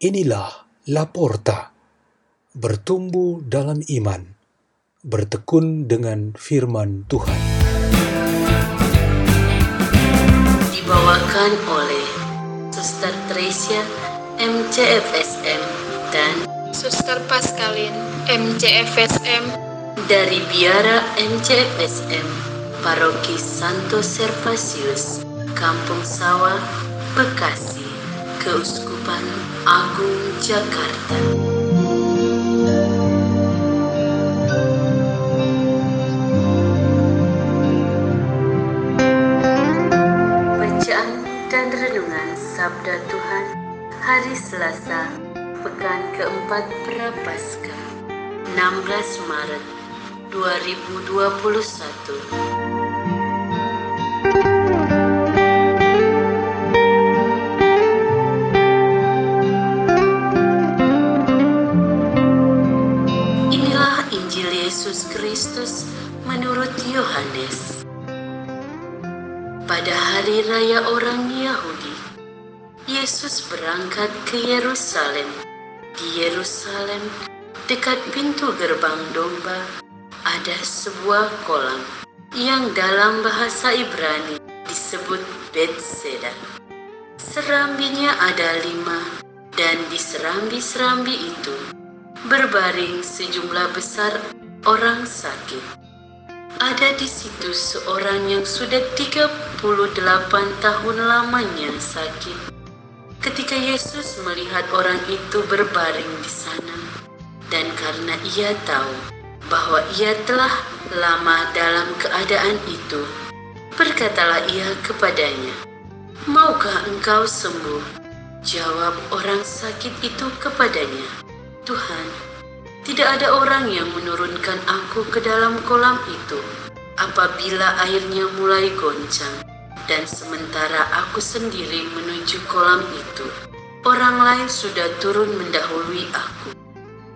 Inilah Laporta, bertumbuh dalam iman, bertekun dengan firman Tuhan. Dibawakan oleh Suster Tresia MCFSM dan Suster Paskalin MCFSM dari Biara MCFSM Paroki Santo Servasius Kampung Sawah Bekasi Keuskupan Agung Jakarta. Bacaan dan Renungan Sabda Tuhan Hari Selasa Pekan keempat Prapaskah 16 Maret 2021 hari raya orang Yahudi, Yesus berangkat ke Yerusalem. Di Yerusalem, dekat pintu gerbang domba, ada sebuah kolam yang dalam bahasa Ibrani disebut Bethesda. Serambinya ada lima, dan di serambi-serambi itu berbaring sejumlah besar orang sakit. Ada di situ seorang yang sudah 38 tahun lamanya sakit. Ketika Yesus melihat orang itu berbaring di sana, dan karena ia tahu bahwa ia telah lama dalam keadaan itu, berkatalah ia kepadanya, Maukah engkau sembuh? Jawab orang sakit itu kepadanya, Tuhan, tidak ada orang yang menurunkan aku ke dalam kolam itu apabila airnya mulai goncang. Dan sementara aku sendiri menuju kolam itu orang lain sudah turun mendahului aku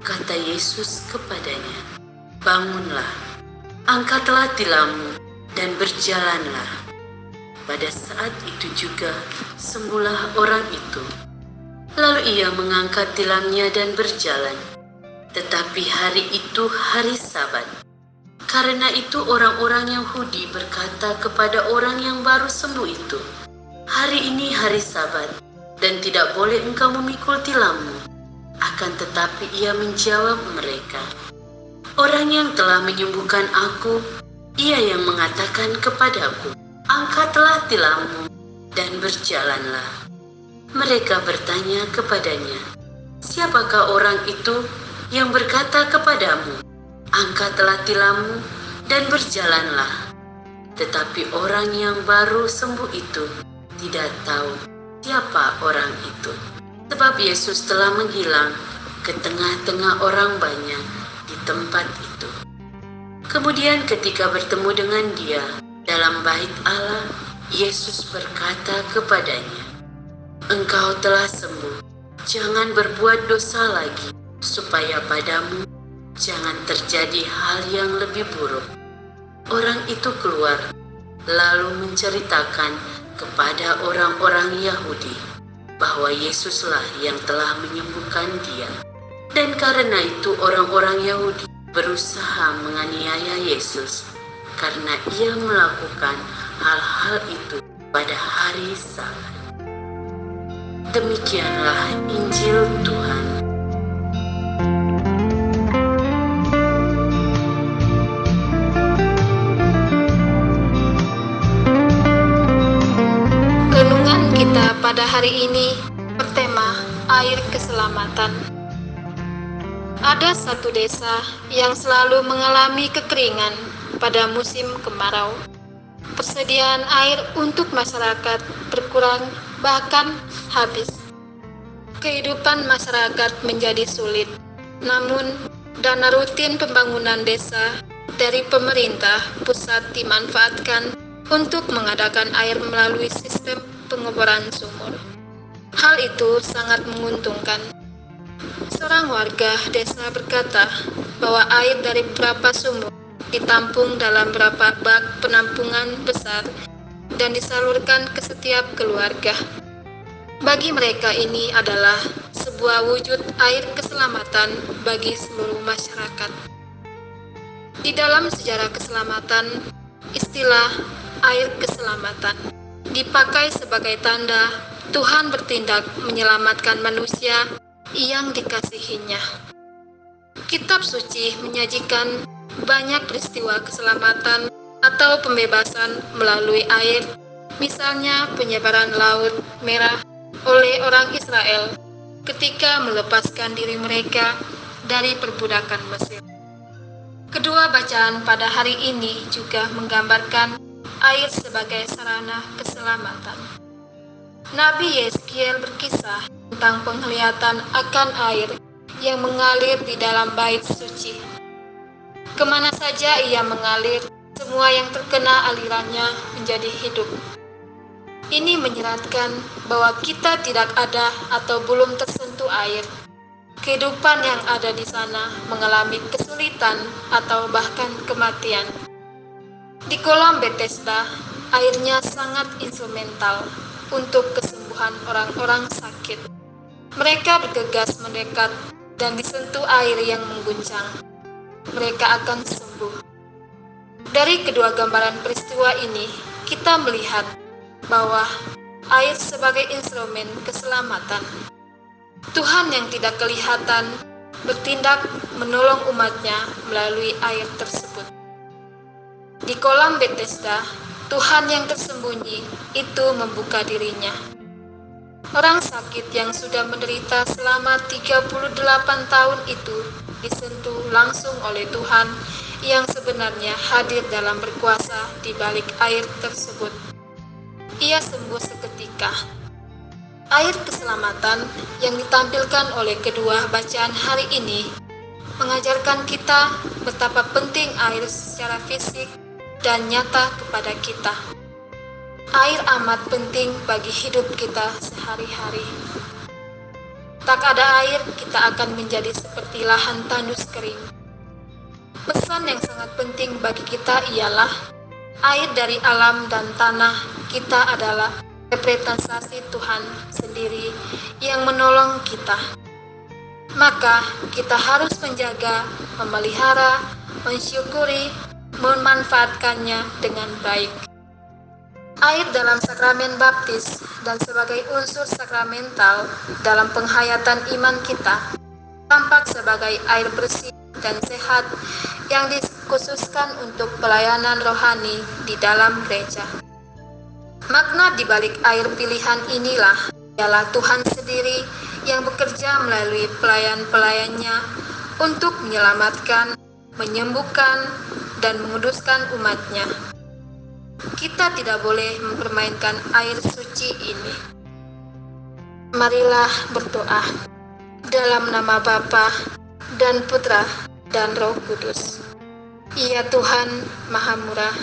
kata Yesus kepadanya. Bangunlah angkatlah tilammu dan berjalanlah. Pada saat itu juga sembuhlah orang itu. Lalu ia mengangkat tilamnya dan berjalan. Tetapi hari itu hari Sabat. Karena itu orang-orang Yahudi berkata kepada orang yang baru sembuh itu, "Hari ini hari Sabat dan tidak boleh engkau memikul tilammu." Akan tetapi ia menjawab mereka, "Orang yang telah menyembuhkan aku, ia yang mengatakan kepadaku, angkatlah tilammu dan berjalanlah." Mereka bertanya kepadanya, "Siapakah orang itu yang berkata kepadamu, 'Angkatlah tilammu dan berjalanlah'?" Tetapi orang yang baru sembuh itu tidak tahu siapa orang itu, sebab Yesus telah menghilang ke tengah-tengah orang banyak di tempat itu. Kemudian, ketika bertemu dengan Dia dalam Bait Allah, Yesus berkata kepadanya, engkau telah sembuh. Jangan berbuat dosa lagi, supaya padamu jangan terjadi hal yang lebih buruk. Orang itu keluar, lalu menceritakan kepada orang-orang Yahudi bahwa Yesuslah yang telah menyembuhkan dia. Dan karena itu orang-orang Yahudi berusaha menganiaya Yesus karena ia melakukan hal-hal itu pada hari Sabat. Demikianlah Injil Tuhan. Hari ini bertema air keselamatan. Ada satu desa yang selalu mengalami kekeringan pada musim kemarau. Persediaan air untuk masyarakat berkurang bahkan habis. Kehidupan masyarakat menjadi sulit. Namun, dana rutin pembangunan desa dari pemerintah pusat dimanfaatkan untuk mengadakan air melalui sistem pengeboran sumur. Hal itu sangat menguntungkan. Seorang warga desa berkata bahwa air dari beberapa sumur ditampung dalam beberapa bak penampungan besar dan disalurkan ke setiap keluarga. Bagi mereka ini adalah sebuah wujud air keselamatan bagi seluruh masyarakat. Di dalam sejarah keselamatan, istilah air keselamatan dipakai sebagai tanda Tuhan bertindak menyelamatkan manusia yang dikasihinya. Kitab suci menyajikan banyak peristiwa keselamatan atau pembebasan melalui air, misalnya penyebaran Laut Merah oleh orang Israel ketika melepaskan diri mereka dari perbudakan Mesir. Kedua bacaan pada hari ini juga menggambarkan air sebagai sarana keselamatan. Nabi Yeskiel berkisah tentang penglihatan akan air yang mengalir di dalam bait suci. Ke mana saja ia mengalir, semua yang terkena alirannya menjadi hidup. Ini menyeratkan bahwa kita tidak ada atau belum tersentuh air. Kehidupan yang ada di sana mengalami kesulitan atau bahkan kematian. Di kolam Bethesda, airnya sangat instrumental untuk kesembuhan orang-orang sakit. Mereka bergegas mendekat dan disentuh air yang mengguncang. Mereka akan sembuh. Dari kedua gambaran peristiwa ini, kita melihat bahwa air sebagai instrumen keselamatan. Tuhan yang tidak kelihatan bertindak menolong umatnya melalui air tersebut. Di kolam Bethesda, Tuhan yang tersembunyi itu membuka dirinya. Orang sakit yang sudah menderita selama 38 tahun itu disentuh langsung oleh Tuhan yang sebenarnya hadir dalam berkuasa di balik air tersebut ia sembuh seketika. Air keselamatan yang ditampilkan oleh kedua bacaan hari ini mengajarkan kita betapa penting air secara fisik dan nyata kepada kita. Air amat penting bagi hidup kita sehari-hari. Tak ada air, kita akan menjadi seperti lahan tandus kering. Pesan yang sangat penting bagi kita ialah air dari alam dan tanah kita adalah representasi Tuhan sendiri yang menolong kita. Maka kita harus menjaga, memelihara, mensyukuri, memanfaatkannya dengan baik. Air dalam sakramen baptis dan sebagai unsur sakramental dalam penghayatan iman kita tampak sebagai air bersih dan sehat yang dikhususkan untuk pelayanan rohani di dalam gereja. Makna di balik air pilihan inilah ialah Tuhan sendiri yang bekerja melalui pelayan-pelayannya untuk menyelamatkan, menyembuhkan, dan menguduskan umatnya. Kita tidak boleh mempermainkan air suci ini. Marilah berdoa dalam nama Bapa dan Putra dan Roh Kudus. Ya Tuhan, Maha Murah,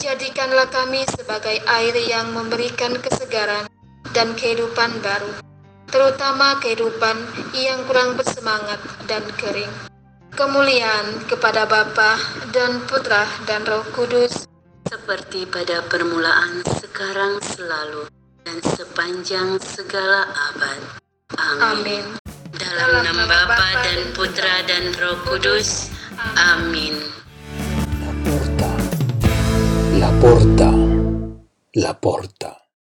jadikanlah kami sebagai air yang memberikan kesegaran dan kehidupan baru, terutama kehidupan yang kurang bersemangat dan kering. Kemuliaan kepada Bapa dan Putra dan Roh Kudus, seperti pada permulaan, sekarang, selalu, dan sepanjang segala abad. Amin. Amin. Dalam nama Bapa dan Putra dan Roh Kudus. Amin. La porta, la porta, la porta.